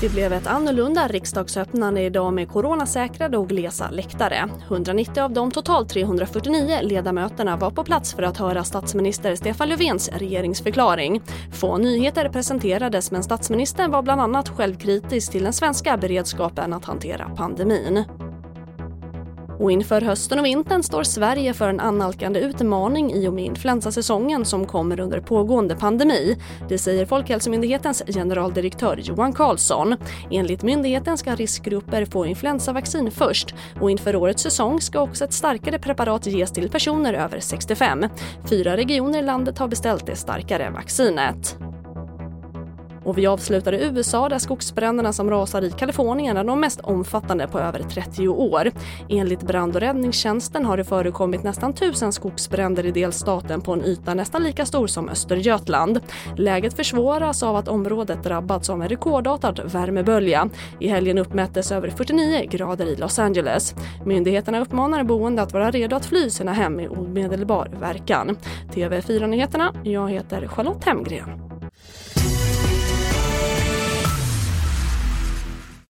Det blev ett annorlunda riksdagsöppnande idag med coronasäkrade och glesa läktare. 190 av de totalt 349 ledamöterna var på plats för att höra statsminister Stefan Löfvens regeringsförklaring. Få nyheter presenterades men statsministern var bland annat självkritisk till den svenska beredskapen att hantera pandemin. Och inför hösten och vintern står Sverige för en annalkande utmaning i och med influensasäsongen som kommer under pågående pandemi. Det säger Folkhälsomyndighetens generaldirektör Johan Carlsson. Enligt myndigheten ska riskgrupper få influensavaccin först och inför årets säsong ska också ett starkare preparat ges till personer över 65. Fyra regioner i landet har beställt det starkare vaccinet. Och vi avslutar i USA där skogsbränderna som rasar i Kalifornien är de mest omfattande på över 30 år. Enligt brand och räddningstjänsten har det förekommit nästan tusen skogsbränder i delstaten på en yta nästan lika stor som Östergötland. Läget försvåras av att området drabbats av en rekordartad värmebölja. I helgen uppmättes över 49 grader i Los Angeles. Myndigheterna uppmanar boende att vara redo att fly sina hem med omedelbar verkan. TV4-nyheterna, jag heter Charlotte Hemgren.